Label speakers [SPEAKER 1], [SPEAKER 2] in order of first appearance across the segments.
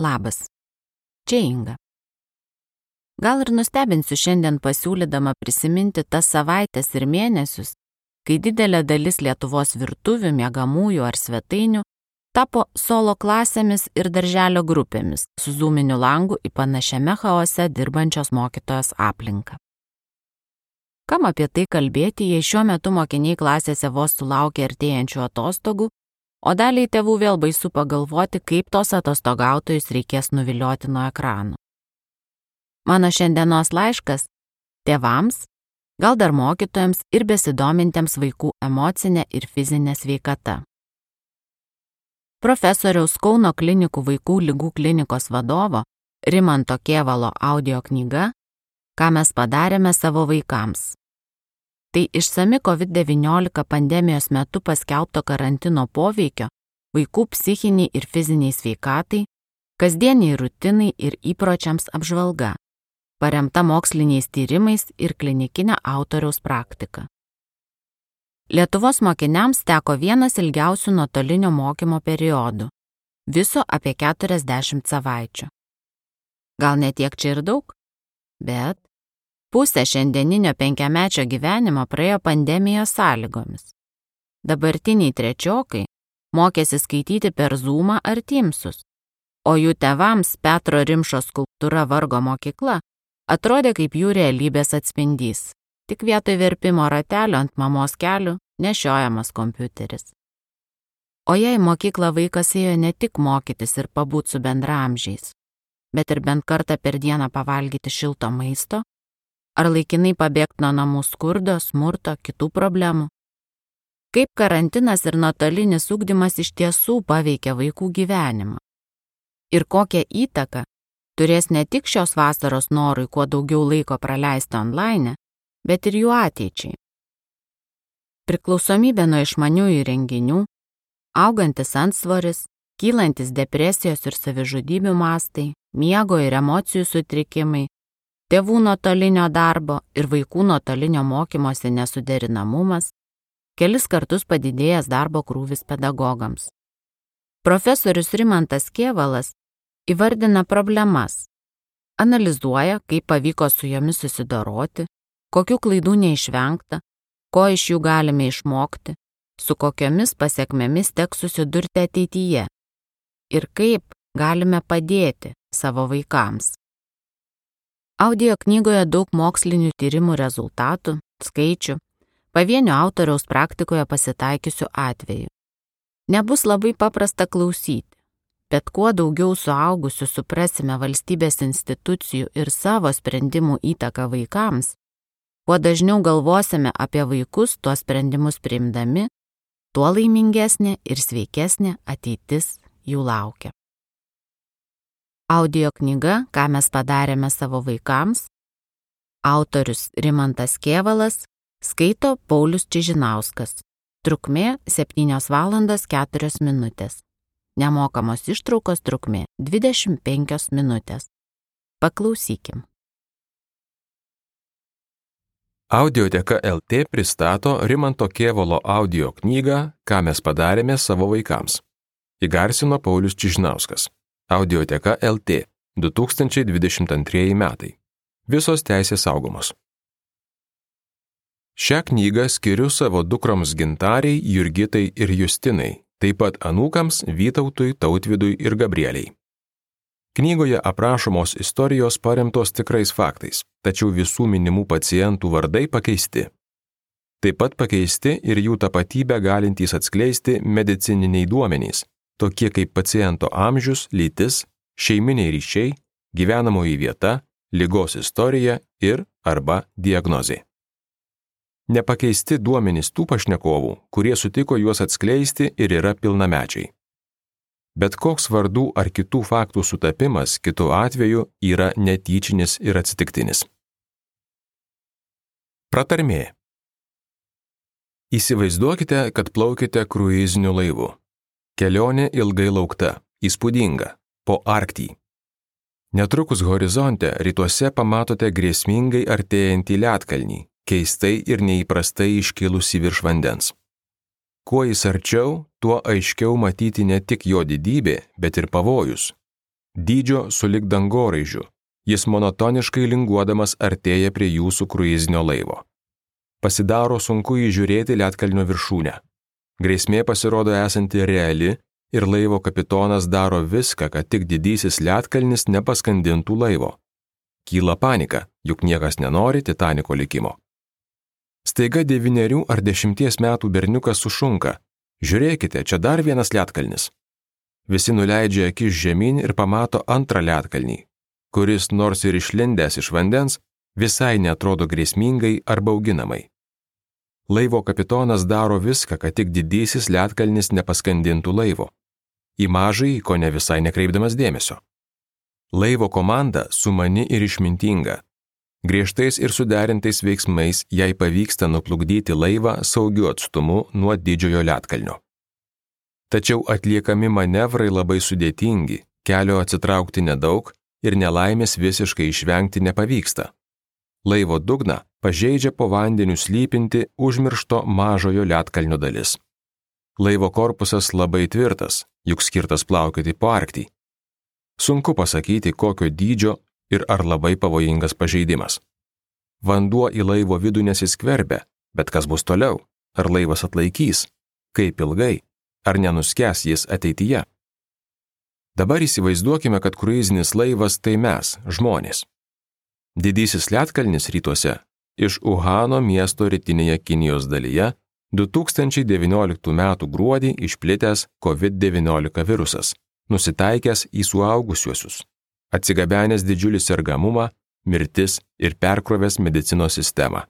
[SPEAKER 1] Labas. Čia Inga. Gal ir nustebinsiu šiandien pasiūlydama prisiminti tas savaitės ir mėnesius, kai didelė dalis Lietuvos virtuvių, mėgamųjų ar svetainių tapo solo klasėmis ir darželio grupėmis su zūminiu langu į panašiame chaose dirbančios mokytojos aplinką. Kam apie tai kalbėti, jei šiuo metu mokiniai klasėse vos sulaukia artėjančių atostogų, o daliai tėvų vėl baisu pagalvoti, kaip tos atostogautojus reikės nuvilioti nuo ekranų. Mano šiandienos laiškas - tėvams, gal dar mokytojams ir besidomintiems vaikų emocinė ir fizinė sveikata profesoriaus Kauno klinikų vaikų lygų klinikos vadovo Rimanto Kievalo audio knyga Ką mes padarėme savo vaikams. Tai išsami COVID-19 pandemijos metu paskelbto karantino poveikio vaikų psichiniai ir fiziniai sveikatai, kasdieniai rutinai ir įpročiams apžvalga, paremta moksliniais tyrimais ir klinikinė autoriaus praktika. Lietuvos mokiniams teko vienas ilgiausių nuotolinio mokymo periodų - viso apie 40 savaičių. Gal netiek čia ir daug? Bet pusė šiandieninio penkiamečio gyvenimo praėjo pandemijos sąlygomis. Dabartiniai trečiokai mokėsi skaityti per Zoomą ar Teamsus, o jų tevams Petro Rimšo skulptūra Vargo mokykla atrodė kaip jų realybės atspindys tik vietoj verpimo ratelio ant mamos kelių nešiojamas kompiuteris. O jei mokyklą vaikas ėjo ne tik mokytis ir pabūt su bendramžiais, bet ir bent kartą per dieną pavalgyti šilto maisto, ar laikinai pabėgti nuo namų skurdo, smurto, kitų problemų. Kaip karantinas ir nuotolinis ūkdymas iš tiesų paveikia vaikų gyvenimą. Ir kokią įtaką turės ne tik šios vasaros norui kuo daugiau laiko praleisti online, bet ir jų ateičiai. Priklausomybė nuo išmanių įrenginių, augantis antsvoris, kylantis depresijos ir savižudybių mastai, miego ir emocijų sutrikimai, tėvų nuotolinio darbo ir vaikų nuotolinio mokymosi nesuderinamumas, kelis kartus padidėjęs darbo krūvis pedagogams. Profesorius Rimantas Kievalas įvardina problemas, analizuoja, kaip pavyko su jomis susidoroti, kokių klaidų neišvengta, ko iš jų galime išmokti, su kokiomis pasiekmėmis teks susidurti ateityje ir kaip galime padėti savo vaikams. Audio knygoje daug mokslinių tyrimų rezultatų, skaičių, pavienio autoriaus praktikoje pasitaikiusių atvejų. Nebus labai paprasta klausyti, bet kuo daugiau suaugusių suprasime valstybės institucijų ir savo sprendimų įtaką vaikams, Kuo dažniau galvosime apie vaikus tuos sprendimus priimdami, tuo laimingesnė ir sveikesnė ateitis jų laukia. Audio knyga Ką mes padarėme savo vaikams. Autorius Rimantas Kievalas skaito Paulius Čižinauskas. Trukmė 7 valandos 4 minutės. Nemokamos ištraukos trukmė 25 minutės. Paklausykim.
[SPEAKER 2] Audioteka LT pristato Rimanto Kievolo audio knygą Ką mes padarėme savo vaikams. Įgarsino Paulius Čižnauskas. Audioteka LT 2022 metai. Visos teisės saugomos. Šią knygą skiriu savo dukroms Gintariai, Jurgitai ir Justinai, taip pat anūkams Vytautui, Tautvidui ir Gabrieliai. Knygoje aprašomos istorijos paremtos tikrais faktais, tačiau visų minimų pacientų vardai pakeisti. Taip pat pakeisti ir jų tapatybę galintys atskleisti medicininiai duomenys, tokie kaip paciento amžius, lytis, šeiminiai ryšiai, gyvenamoji vieta, lygos istorija ir arba diagnozė. Nepakeisti duomenys tų pašnekovų, kurie sutiko juos atskleisti ir yra pilnamečiai. Bet koks vardų ar kitų faktų sutapimas kitu atveju yra netyčinis ir atsitiktinis. Pratarmė. Įsivaizduokite, kad plaukite kruiziniu laivu. Kelionė ilgai laukta, įspūdinga, po Arktį. Netrukus horizonte rytuose pamatote grėsmingai artėjantį lietkalnį, keistai ir neįprastai iškilusi virš vandens. Kuo jis arčiau, tuo aiškiau matyti ne tik jo didybė, bet ir pavojus. dydžio sulik dangoraižiu. Jis monotoniškai linguodamas artėja prie jūsų kruizinio laivo. Pasidaro sunku įžiūrėti lietkalnio viršūnę. Grėsmė pasirodo esanti reali ir laivo kapitonas daro viską, kad tik didysis lietkalnis nepaskandintų laivo. Kyla panika, juk niekas nenori Titaniko likimo. Staiga devynerių ar dešimties metų berniukas sušunka. Žiūrėkite, čia dar vienas lietkalnis. Visi nuleidžia akis žemyn ir pamato antrą lietkalnį, kuris nors ir išlindęs iš vandens, visai netrodo grėsmingai ar bauginamai. Laivo kapitonas daro viską, kad tik didysis lietkalnis nepaskandintų laivo. Į mažai, ko ne visai nekreipdamas dėmesio. Laivo komanda sumani ir išmintinga, Griežtais ir suderintais veiksmais jai pavyksta nuplukdyti laivą saugiu atstumu nuo didžiojo lietkalnio. Tačiau atliekami manevrai labai sudėtingi, kelio atsitraukti nedaug ir nelaimės visiškai išvengti nepavyksta. Laivo dugną pažeidžia po vandeniu slypinti užmiršto mažojo lietkalnio dalis. Laivo korpusas labai tvirtas, juk skirtas plaukioti po arktį. Sunku pasakyti, kokio dydžio ir ar labai pavojingas pažeidimas. Vanduo į laivo vidų nesiskverbia, bet kas bus toliau? Ar laivas atlaikys? Kaip ilgai? Ar nenuskęs jis ateityje? Dabar įsivaizduokime, kad kruizinis laivas tai mes, žmonės. Didysis Lietkalnis rytuose iš Uhano miesto rytinėje Kinijos dalyje 2019 m. gruodį išplitęs COVID-19 virusas, nusitaikęs į suaugusiuosius atsigabenęs didžiulį sergamumą, mirtis ir perkrovęs medicinos sistemą.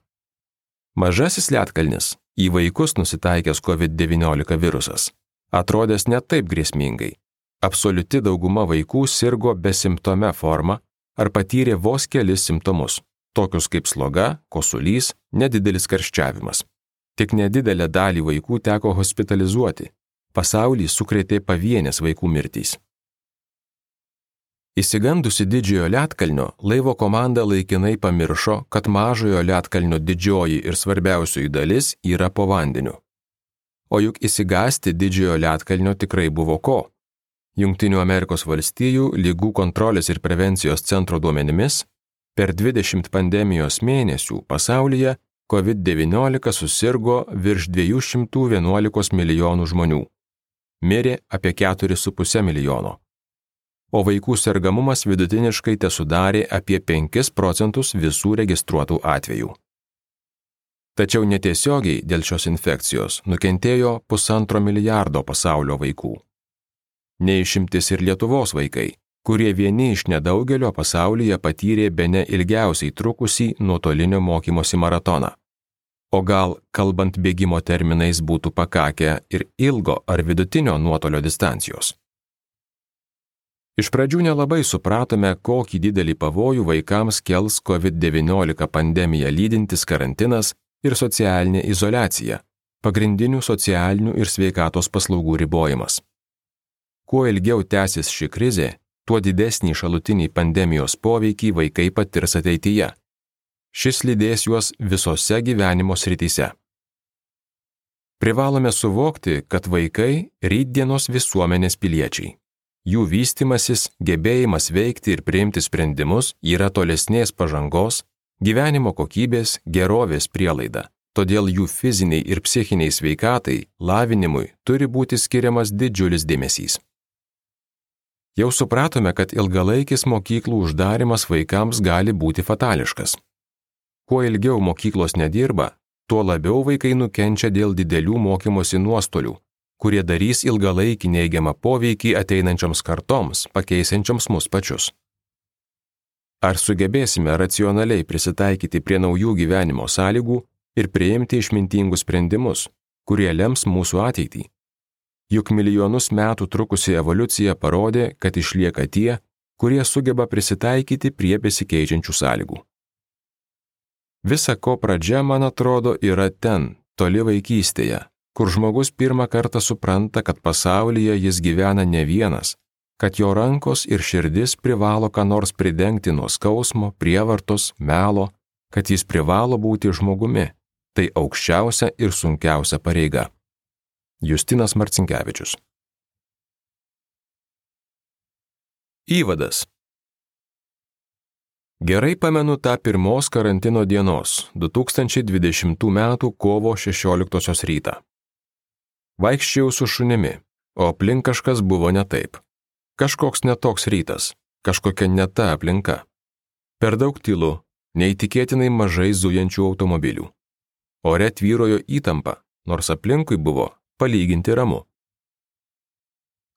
[SPEAKER 2] Mažasis lietkalnis į vaikus nusitaikęs COVID-19 virusas atrodęs ne taip grėsmingai. Absoliuti dauguma vaikų sirgo besimptome forma ar patyrė vos kelis simptomus, tokius kaip sloga, kosulys, nedidelis karščiavimas. Tik nedidelę dalį vaikų teko hospitalizuoti. Pasaulį sukrėtė pavienės vaikų mirtys. Įsigandusi didžiojo lietkalnio, laivo komanda laikinai pamiršo, kad mažojo lietkalnio didžioji ir svarbiausioji dalis yra po vandeniu. O juk įsigasti didžiojo lietkalnio tikrai buvo ko. Junktinių Amerikos valstijų lygų kontrolės ir prevencijos centro duomenimis, per 20 pandemijos mėnesių pasaulyje COVID-19 susirgo virš 211 milijonų žmonių. Mirė apie 4,5 milijono o vaikų sergamumas vidutiniškai te sudarė apie 5 procentus visų registruotų atvejų. Tačiau netiesiogiai dėl šios infekcijos nukentėjo pusantro milijardo pasaulio vaikų. Neišimtis ir Lietuvos vaikai, kurie vieni iš nedaugelio pasaulyje patyrė be ne ilgiausiai trukusį nuotolinio mokymosi maratoną. O gal, kalbant bėgimo terminais, būtų pakakę ir ilgo ar vidutinio nuotolio distancijos. Iš pradžių nelabai supratome, kokį didelį pavojų vaikams kels COVID-19 pandemiją lydintis karantinas ir socialinė izolacija, pagrindinių socialinių ir sveikatos paslaugų ribojimas. Kuo ilgiau tęsis ši krizė, tuo didesnį šalutinį pandemijos poveikį vaikai patirs ateityje. Šis lydės juos visose gyvenimo srityse. Privalome suvokti, kad vaikai rydienos visuomenės piliečiai. Jų vystimasis, gebėjimas veikti ir priimti sprendimus yra tolesnės pažangos, gyvenimo kokybės, gerovės prielaida. Todėl jų fiziniai ir psichiniai sveikatai, lavinimui turi būti skiriamas didžiulis dėmesys. Jau supratome, kad ilgalaikis mokyklų uždarimas vaikams gali būti fatališkas. Kuo ilgiau mokyklos nedirba, tuo labiau vaikai nukenčia dėl didelių mokymosi nuostolių, kurie darys ilgalaikį neigiamą poveikį ateinančioms kartoms, pakeisiančioms mus pačius. Ar sugebėsime racionaliai prisitaikyti prie naujų gyvenimo sąlygų ir priimti išmintingus sprendimus, kurie lems mūsų ateitį? Juk milijonus metų trukusi evoliucija parodė, kad išlieka tie, kurie sugeba prisitaikyti prie besikeičiančių sąlygų. Visa ko pradžia, man atrodo, yra ten, toli vaikystėje, kur žmogus pirmą kartą supranta, kad pasaulyje jis gyvena ne vienas, kad jo rankos ir širdis privalo ką nors pridengti nuo skausmo, prievartos, melo, kad jis privalo būti žmogumi. Tai aukščiausia ir sunkiausia pareiga. Justinas Marcinkievičius Įvadas. Gerai pamenu tą pirmos karantino dienos 2020 m. kovo 16 rytą. Vaikščiau su šunimi, o aplink kažkas buvo ne taip. Kažkoks netoks rytas, kažkokia ne ta aplinka. Per daug tylu, neįtikėtinai mažai zujančių automobilių. Ore tvyrojo įtampa, nors aplinkui buvo palyginti ramu.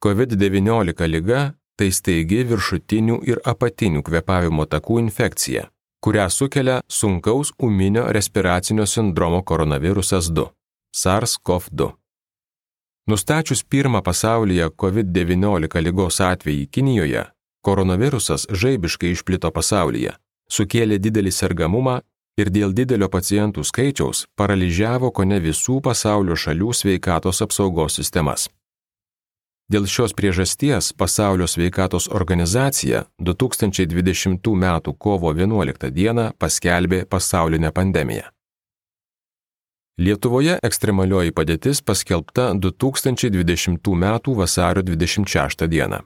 [SPEAKER 2] COVID-19 lyga tai staigi viršutinių ir apatinių kvepavimo takų infekcija, kurią sukelia sunkaus uminio respiracinio sindromo koronavirusas 2 - SARS-CoV-2. Nustačius pirmą pasaulyje COVID-19 lygos atvejį Kinijoje, koronavirusas žaibiškai išplito pasaulyje, sukėlė didelį sergamumą ir dėl didelio pacientų skaičiaus paralyžiavo ko ne visų pasaulio šalių sveikatos apsaugos sistemas. Dėl šios priežasties Pasaulio sveikatos organizacija 2020 m. kovo 11 d. paskelbė pasaulinę pandemiją. Lietuvoje ekstremalioji padėtis paskelbta 2020 m. vasario 26 d.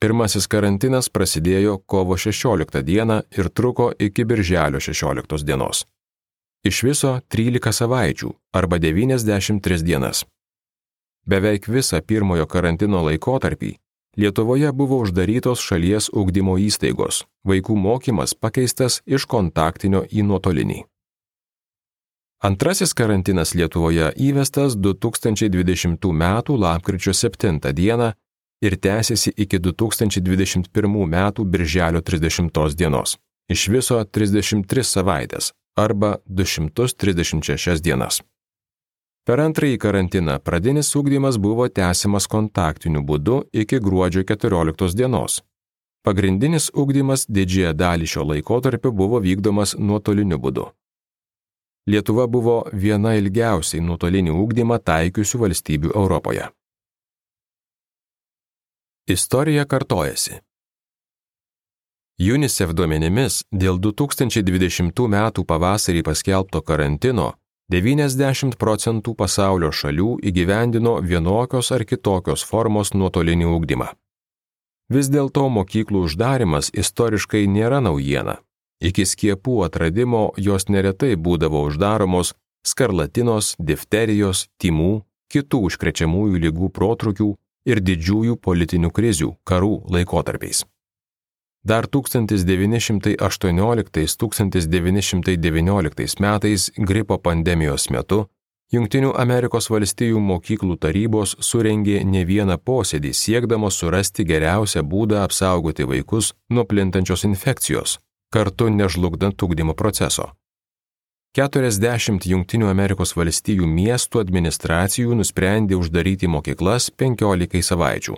[SPEAKER 2] Pirmasis karantinas prasidėjo kovo 16 d. ir truko iki birželio 16 dienos. Iš viso 13 savaičių arba 93 dienas. Beveik visą pirmojo karantino laikotarpį Lietuvoje buvo uždarytos šalies ugdymo įstaigos, vaikų mokymas pakeistas iš kontaktinio į nuotolinį. Antrasis karantinas Lietuvoje įvestas 2020 m. lapkričio 7 d. ir tęsiasi iki 2021 m. birželio 30 dienos. Iš viso 33 savaitės arba 236 dienas. Per antrąjį karantiną pradinis ūkdymas buvo tęsiamas kontaktiniu būdu iki gruodžio 14 dienos. Pagrindinis ūkdymas didžiąją dalį šio laikotarpio buvo vykdomas nuotoliniu būdu. Lietuva buvo viena ilgiausiai nuotolinį ūkdymą taikiusių valstybių Europoje. Istorija kartojasi. UNICEF duomenimis dėl 2020 m. pavasarį paskelbto karantino 90 procentų pasaulio šalių įgyvendino vienokios ar kitokios formos nuotolinį ūkdymą. Vis dėlto mokyklų uždarimas istoriškai nėra naujiena. Iki skiepų atradimo jos neretai būdavo uždaromos skarlatinos, difterijos, timų, kitų užkrečiamųjų lygų protrukių ir didžiųjų politinių krizių, karų laikotarpiais. Dar 1918-1919 metais gripo pandemijos metu Junktinių Amerikos valstijų mokyklų tarybos surengė ne vieną posėdį siekdamos surasti geriausią būdą apsaugoti vaikus nuo plintančios infekcijos, kartu nežlugdant ugdymo proceso. 40 Junktinių Amerikos valstijų miestų administracijų nusprendė uždaryti mokyklas 15 savaičių.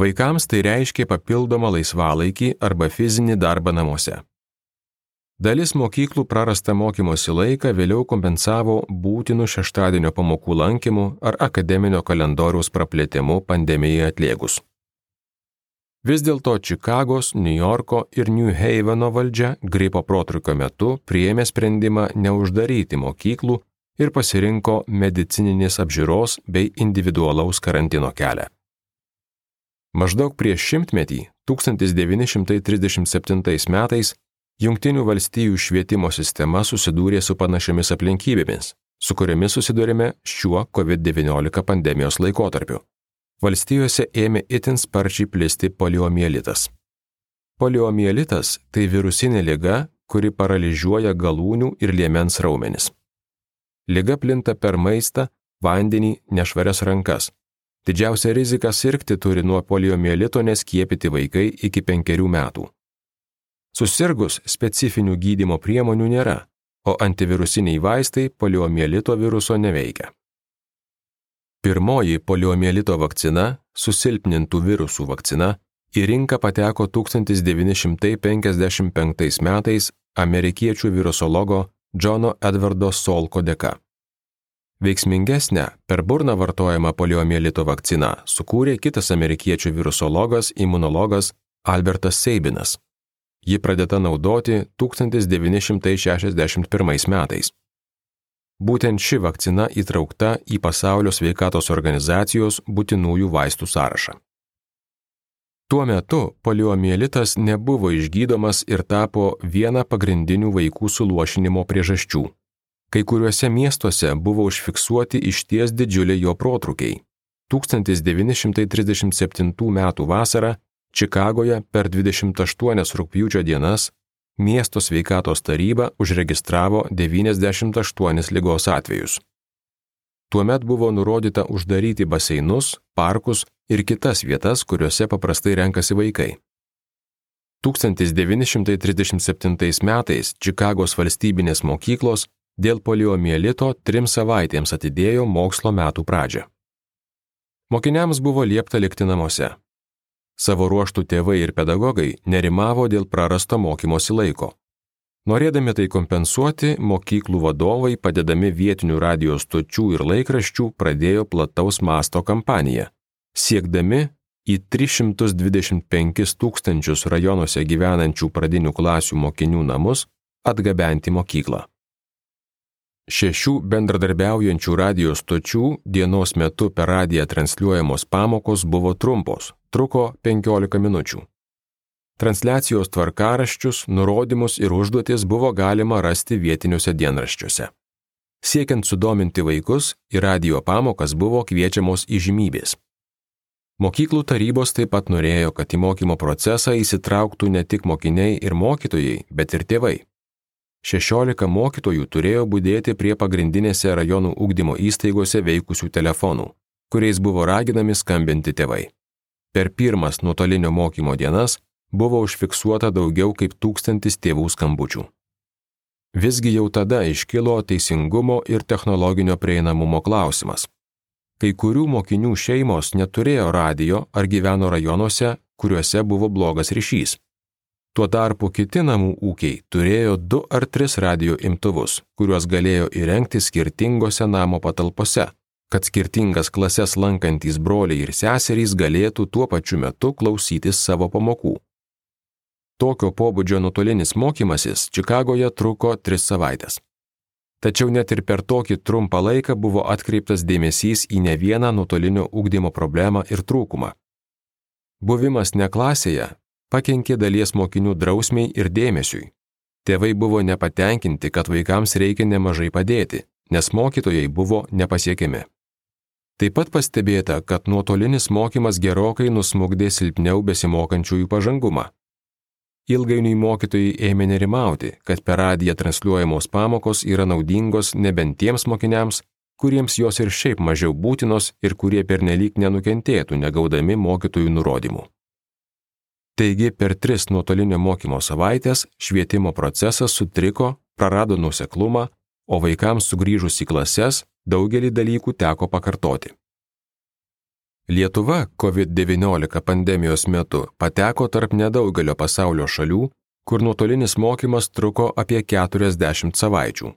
[SPEAKER 2] Vaikams tai reiškia papildomą laisvalaikį arba fizinį darbą namuose. Dalis mokyklų prarastą mokymosi laiką vėliau kompensavo būtinų šeštadienio pamokų lankymu ar akademinio kalendoriaus praplėtimu pandemijai atliegus. Vis dėlto Čikagos, New Yorko ir New Haveno valdžia gripo protrukio metu priėmė sprendimą neuždaryti mokyklų ir pasirinko medicininės apžiūros bei individualaus karantino kelią. Maždaug prieš šimtmetį, 1937 metais, Junktinių valstijų švietimo sistema susidūrė su panašiamis aplinkybėmis, su kuriamis susidūrėme šiuo COVID-19 pandemijos laikotarpiu. Valstijose ėmė itin sparčiai plisti poliomielitas. Poliomielitas tai virusinė lyga, kuri paralyžiuoja galūnių ir liemens raumenis. Liga plinta per maistą, vandenį, nešvarias rankas, Didžiausia rizika sirgti turi nuo poliomielito neskiepyti vaikai iki penkerių metų. Susirgus specifinių gydimo priemonių nėra, o antivirusiniai vaistai poliomielito viruso neveikia. Pirmoji poliomielito vakcina, susilpnintų virusų vakcina, į rinką pateko 1955 metais amerikiečių virusologo Džono Edvardo Solko dėka. Veiksmingesnę per burną vartojamą poliomielito vakciną sukūrė kitas amerikiečių virusologas imunologas Albertas Seibinas. Ji pradėta naudoti 1961 metais. Būtent ši vakcina įtraukta į Pasaulio sveikatos organizacijos būtinųjų vaistų sąrašą. Tuo metu poliomielitas nebuvo išgydomas ir tapo viena pagrindinių vaikų suluošinimo priežasčių. Kai kuriuose miestuose buvo užfiksuoti išties didžiuliai jo protrukiai. 1937 m. vasarą Čikagoje per 28 rūpjūčio dienas miesto sveikatos taryba užregistravo 98 lygos atvejus. Tuomet buvo nurodyta uždaryti baseinus, parkus ir kitas vietas, kuriuose paprastai renkasi vaikai. 1937 metais Čikagos valstybinės mokyklos dėl poliomielito trim savaitėms atidėjo mokslo metų pradžią. Mokiniams buvo liepta likti namuose. Savo ruoštų tėvai ir pedagogai nerimavo dėl prarasto mokymosi laiko. Norėdami tai kompensuoti, mokyklų vadovai, padedami vietinių radijos stočių ir laikraščių, pradėjo plataus masto kampaniją, siekdami į 325 tūkstančius rajonuose gyvenančių pradinių klasių mokinių namus atgabenti mokyklą. Šešių bendradarbiaujančių radijos stočių dienos metu per radiją transliuojamos pamokos buvo trumpos, truko 15 minučių. Transliacijos tvarkaraščius, nurodymus ir užduotis buvo galima rasti vietiniuose dienraščiuose. Siekiant sudominti vaikus, į radio pamokas buvo kviečiamos įžymybės. Mokyklų tarybos taip pat norėjo, kad į mokymo procesą įsitrauktų ne tik mokiniai ir mokytojai, bet ir tėvai. 16 mokytojų turėjo būdėti prie pagrindinėse rajonų ugdymo įstaigose veikusių telefonų, kuriais buvo raginami skambinti tėvai. Per pirmas nuotolinio mokymo dienas buvo užfiksuota daugiau kaip tūkstantis tėvų skambučių. Visgi jau tada iškilo teisingumo ir technologinio prieinamumo klausimas. Kai kurių mokinių šeimos neturėjo radio ar gyveno rajonuose, kuriuose buvo blogas ryšys. Tuo tarpu kiti namų ūkiai turėjo du ar tris radio imtuvus, kuriuos galėjo įrengti skirtingose namo patalpose, kad skirtingas klases lankantys broliai ir seserys galėtų tuo pačiu metu klausytis savo pamokų. Tokio pobūdžio nuotolinis mokymasis Čikagoje truko tris savaitės. Tačiau net ir per tokį trumpą laiką buvo atkreiptas dėmesys į ne vieną nuotolinio ugdymo problemą ir trūkumą. Buvimas ne klasėje pakenkė dalies mokinių drausmiai ir dėmesiui. Tėvai buvo nepatenkinti, kad vaikams reikia nemažai padėti, nes mokytojai buvo nepasiekiami. Taip pat pastebėta, kad nuotolinis mokymas gerokai nusmugdė silpniau besimokančiųjų pažangumą. Ilgainiui mokytojai ėmė nerimauti, kad per radiją transliuojamos pamokos yra naudingos nebent tiems mokiniams, kuriems jos ir šiaip mažiau būtinos ir kurie pernelyg nenukentėtų negaudami mokytojų nurodymų. Taigi per tris nuotolinio mokymo savaitės švietimo procesas sutriko, prarado nuseklumą, o vaikams sugrįžus į klases daugelį dalykų teko pakartoti. Lietuva COVID-19 pandemijos metu pateko tarp nedaugelio pasaulio šalių, kur nuotolinis mokymas truko apie 40 savaičių.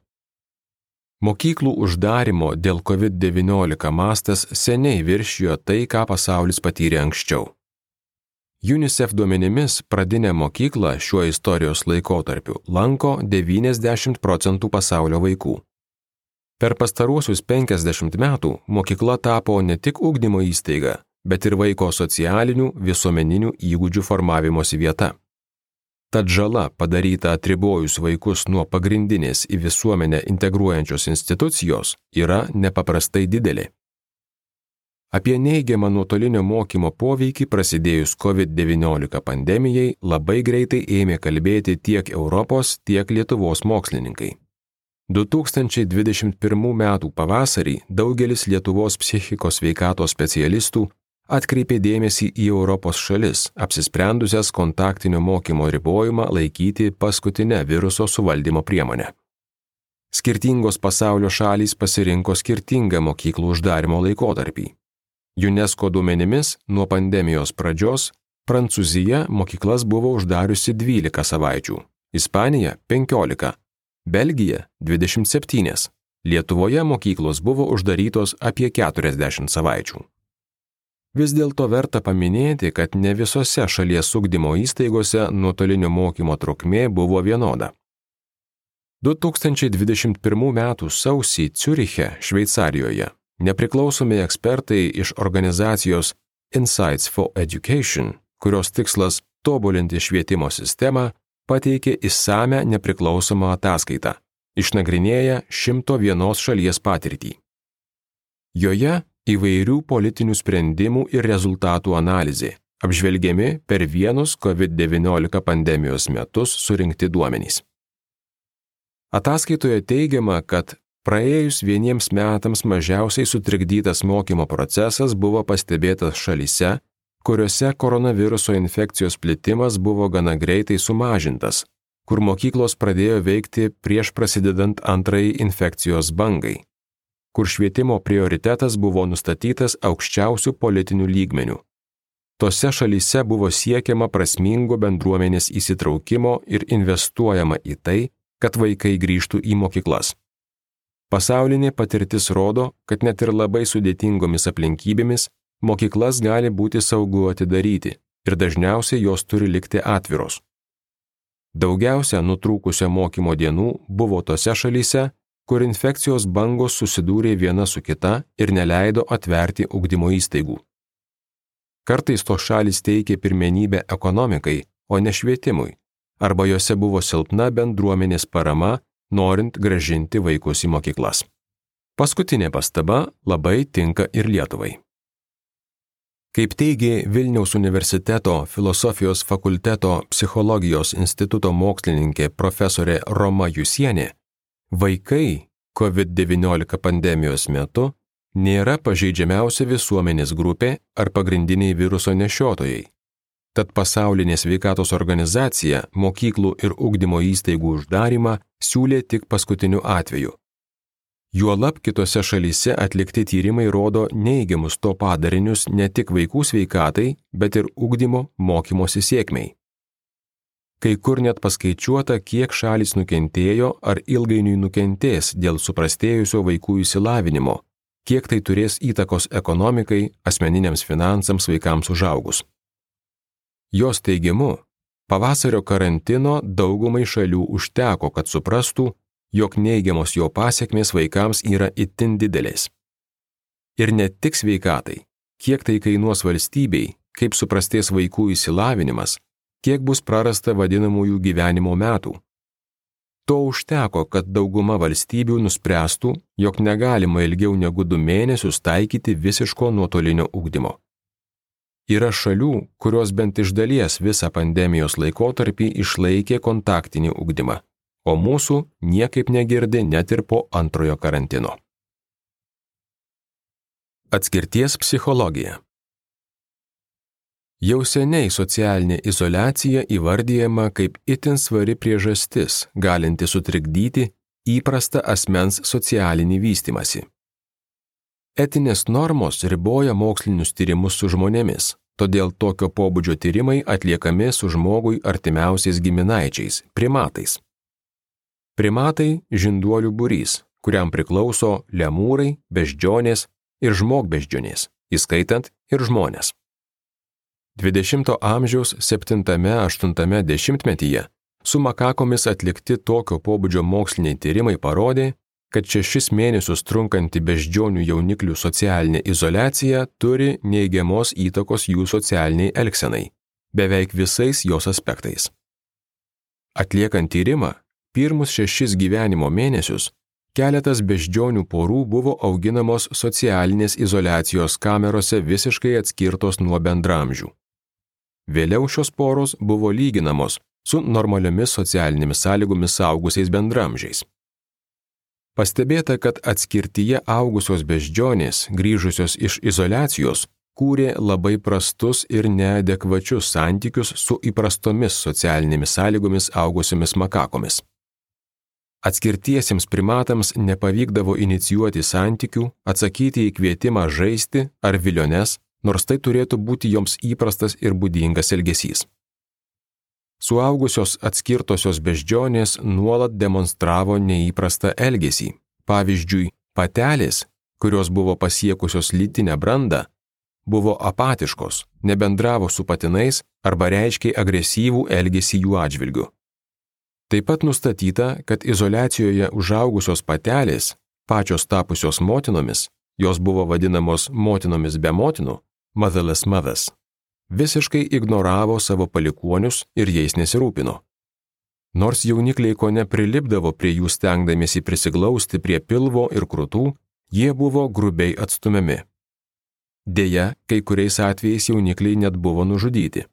[SPEAKER 2] Mokyklų uždarimo dėl COVID-19 mastas seniai viršijo tai, ką pasaulis patyrė anksčiau. UNICEF duomenimis pradinę mokyklą šiuo istorijos laikotarpiu lanko 90 procentų pasaulio vaikų. Per pastaruosius 50 metų mokykla tapo ne tik ugdymo įstaiga, bet ir vaiko socialinių, visuomeninių įgūdžių formavimosi vieta. Tad žala padaryta atribojus vaikus nuo pagrindinės į visuomenę integruojančios institucijos yra nepaprastai didelė. Apie neigiamą nuotolinio mokymo poveikį prasidėjus COVID-19 pandemijai labai greitai ėmė kalbėti tiek Europos, tiek Lietuvos mokslininkai. 2021 m. pavasarį daugelis Lietuvos psichikos veikatos specialistų atkreipė dėmesį į Europos šalis, apsisprendusias kontaktinio mokymo ribojimą laikyti paskutinę viruso suvaldymo priemonę. Skirtingos pasaulio šalys pasirinko skirtingą mokyklų uždarimo laikotarpį. UNESCO duomenimis nuo pandemijos pradžios Prancūzija mokyklas buvo uždariusi 12 savaičių, Ispanija 15, Belgija 27, Lietuvoje mokyklos buvo uždarytos apie 40 savaičių. Vis dėlto verta paminėti, kad ne visose šalies ugdymo įstaigose nuotolinio mokymo trukmė buvo vienoda. 2021 m. sausį Ciuriche, Šveicarijoje, nepriklausomi ekspertai iš organizacijos Insights for Education kurios tikslas tobulinti švietimo sistemą, pateikė įsame nepriklausomą ataskaitą, išnagrinėję 101 šalies patirtį. Joje įvairių politinių sprendimų ir rezultatų analizė, apžvelgiami per vienus COVID-19 pandemijos metus surinkti duomenys. Ataskaitoje teigiama, kad praėjus vieniems metams mažiausiai sutrikdytas mokymo procesas buvo pastebėtas šalyse, kuriuose koronaviruso infekcijos plitimas buvo gana greitai sumažintas, kur mokyklos pradėjo veikti prieš prasidedant antrajai infekcijos bangai, kur švietimo prioritetas buvo nustatytas aukščiausių politinių lygmenių. Tose šalyse buvo siekiama prasmingo bendruomenės įsitraukimo ir investuojama į tai, kad vaikai grįžtų į mokyklas. Pasaulinė patirtis rodo, kad net ir labai sudėtingomis aplinkybėmis mokyklas gali būti saugu atidaryti ir dažniausiai jos turi likti atviros. Daugiausia nutrūkusio mokymo dienų buvo tose šalyse, kur infekcijos bangos susidūrė viena su kita ir neleido atverti ugdymo įstaigų. Kartais to šalis teikė pirmenybę ekonomikai, o ne švietimui, arba juose buvo silpna bendruomenės parama, norint gražinti vaikus į mokyklas. Paskutinė pastaba labai tinka ir Lietuvai. Kaip teigė Vilniaus universiteto filosofijos fakulteto psichologijos instituto mokslininkė profesorė Roma Jusienė, vaikai COVID-19 pandemijos metu nėra pažeidžiamiausia visuomenės grupė ar pagrindiniai viruso nešiotojai. Tad pasaulinė sveikatos organizacija mokyklų ir ugdymo įstaigų uždarimą siūlė tik paskutiniu atveju Juolab kitose šalyse atlikti tyrimai rodo neigiamus to padarinius ne tik vaikų sveikatai, bet ir ugdymo mokymosi sėkmiai. Kai kur net paskaičiuota, kiek šalis nukentėjo ar ilgainiui nukentės dėl suprastėjusio vaikų įsilavinimo, kiek tai turės įtakos ekonomikai, asmeniniams finansams vaikams užaugus. Jos teigimu, pavasario karantino daugumai šalių užteko, kad suprastų, jog neigiamos jo pasiekmės vaikams yra itin didelės. Ir ne tik sveikatai, kiek tai kainuos valstybei, kaip suprastės vaikų įsilavinimas, kiek bus prarasta vadinamųjų gyvenimo metų. To užteko, kad dauguma valstybių nuspręstų, jog negalima ilgiau negu du mėnesius taikyti visiško nuotolinio ugdymo. Yra šalių, kurios bent iš dalies visą pandemijos laikotarpį išlaikė kontaktinį ugdymą o mūsų niekaip negirdi net ir po antrojo karantino. Atskirties psichologija Jau seniai socialinė izolacija įvardyjama kaip itin svari priežastis, galinti sutrikdyti įprastą asmens socialinį vystimasi. Etinės normos riboja mokslinius tyrimus su žmonėmis, todėl tokio pobūdžio tyrimai atliekami su žmogui artimiausiais giminaičiais, primatais. Primatai - žinduolių būrys, kuriam priklauso lemūrai, beždžionės ir žmogbeždžionės, įskaitant ir žmonės. 20-ojo amžiaus 7-8 dešimtmetyje su makakomis atlikti tokio pobūdžio moksliniai tyrimai parodė, kad šešis mėnesius trunkanti beždžionių jauniklių socialinė izolacija turi neigiamos įtakos jų socialiniai elgsenai, beveik visais jos aspektais. Atliekant tyrimą, pirmus šešis gyvenimo mėnesius keletas beždžionių porų buvo auginamos socialinės izolacijos kamerose visiškai atskirtos nuo bendramžių. Vėliau šios poros buvo lyginamos su normaliomis socialinėmis sąlygomis augusiais bendramžiais. Pastebėta, kad atskirtyje augusios beždžionės, grįžusios iš izolacijos, kūrė labai prastus ir neadekvačius santykius su įprastomis socialinėmis sąlygomis augusiomis makakomis. Atskirtiesiems primatams nepavykdavo inicijuoti santykių, atsakyti į kvietimą žaisti ar viliones, nors tai turėtų būti joms įprastas ir būdingas elgesys. Suaugusios atskirtosios beždžionės nuolat demonstravo neįprastą elgesį. Pavyzdžiui, patelės, kurios buvo pasiekusios lytinę brandą, buvo apatiškos, nebendravo su patinais arba reiškiai agresyvų elgesį jų atžvilgiu. Taip pat nustatyta, kad izolacijoje užaugusios patelės, pačios tapusios motinomis, jos buvo vadinamos motinomis be motinų, motherless mothers, visiškai ignoravo savo palikuonius ir jais nesirūpino. Nors jaunikliai ko neprilipdavo prie jų stengdamėsi prisiglausti prie pilvo ir krūtų, jie buvo grubiai atstumiami. Deja, kai kuriais atvejais jaunikliai net buvo nužudyti.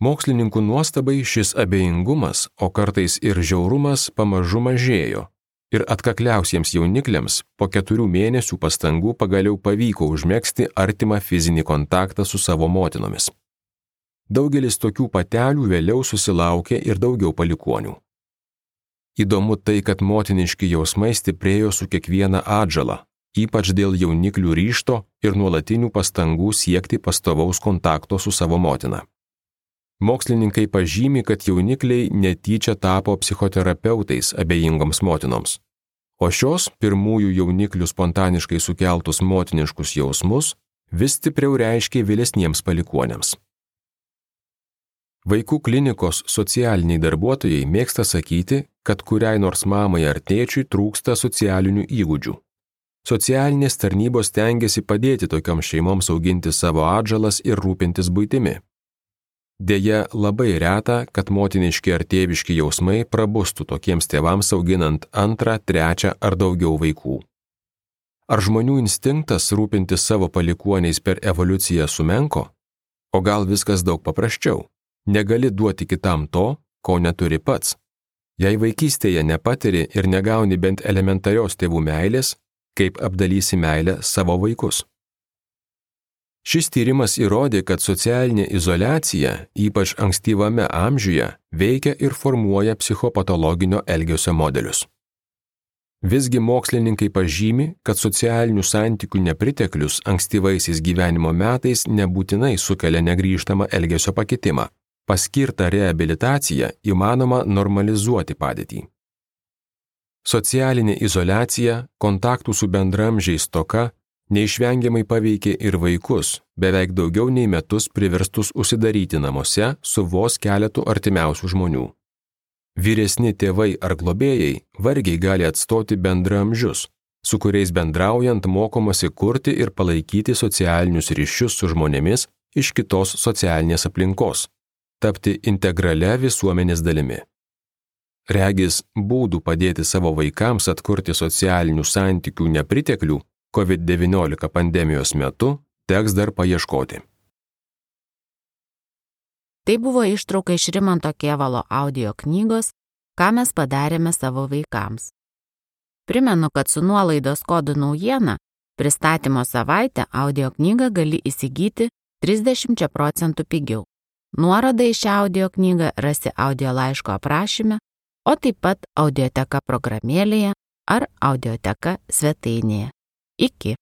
[SPEAKER 2] Mokslininkų nuostabai šis abejingumas, o kartais ir žiaurumas pamažu mažėjo. Ir atkakliausiems jaunikliams po keturių mėnesių pastangų pagaliau pavyko užmėgsti artimą fizinį kontaktą su savo motinomis. Daugelis tokių patelių vėliau susilaukė ir daugiau palikonių. Įdomu tai, kad motiniški jausmai stiprėjo su kiekviena atžala, ypač dėl jauniklių ryšto ir nuolatinių pastangų siekti pastovaus kontakto su savo motina. Mokslininkai pažymi, kad jaunikliai netyčia tapo psichoterapeutais abejingoms motinoms. O šios pirmųjų jauniklių spontaniškai sukeltus motiniškus jausmus vis stipriau reiškia vėlesniems palikuonėms. Vaikų klinikos socialiniai darbuotojai mėgsta sakyti, kad kuriai nors mamai ar tėčiui trūksta socialinių įgūdžių. Socialinės tarnybos tengiasi padėti tokioms šeimoms auginti savo atžalas ir rūpintis būtimi. Deja, labai reta, kad motiniški ar tėviški jausmai prabustų tokiems tėvams auginant antrą, trečią ar daugiau vaikų. Ar žmonių instinktas rūpintis savo palikuoniais per evoliuciją sumenko? O gal viskas daug paprasčiau? Negali duoti kitam to, ko neturi pats. Jei vaikystėje nepatiri ir negauni bent elementarios tėvų meilės, kaip apdalysi meilę savo vaikus. Šis tyrimas įrodė, kad socialinė izolacija, ypač ankstyvame amžiuje, veikia ir formuoja psichopatologinio elgesio modelius. Visgi mokslininkai pažymi, kad socialinių santykių nepriteklius ankstyvaisiais gyvenimo metais nebūtinai sukelia negryžtamą elgesio pakitimą paskirtą reabilitaciją įmanoma normalizuoti padėtį. Socialinė izolacija, kontaktų su bendramžiais toka neišvengiamai paveikė ir vaikus, beveik daugiau nei metus priverstus užsidaryti namuose su vos keletu artimiausių žmonių. Vyresni tėvai ar globėjai vargiai gali atstoti bendramžius, su kuriais bendraujant mokomasi kurti ir palaikyti socialinius ryšius su žmonėmis iš kitos socialinės aplinkos tapti integralia visuomenės dalimi. Regis būdų padėti savo vaikams atkurti socialinių santykių nepriteklių COVID-19 pandemijos metu teks dar paieškoti.
[SPEAKER 1] Tai buvo ištrauka iš Rimanto Kievalo audio knygos Ką mes padarėme savo vaikams. Primenu, kad su nuolaidos kodu naujiena pristatymo savaitę audio knygą gali įsigyti 30 procentų pigiau. Nuorodą į šią audio knygą rasi audio laiško aprašyme, o taip pat audioteka programėlėje ar audioteka svetainėje. Iki.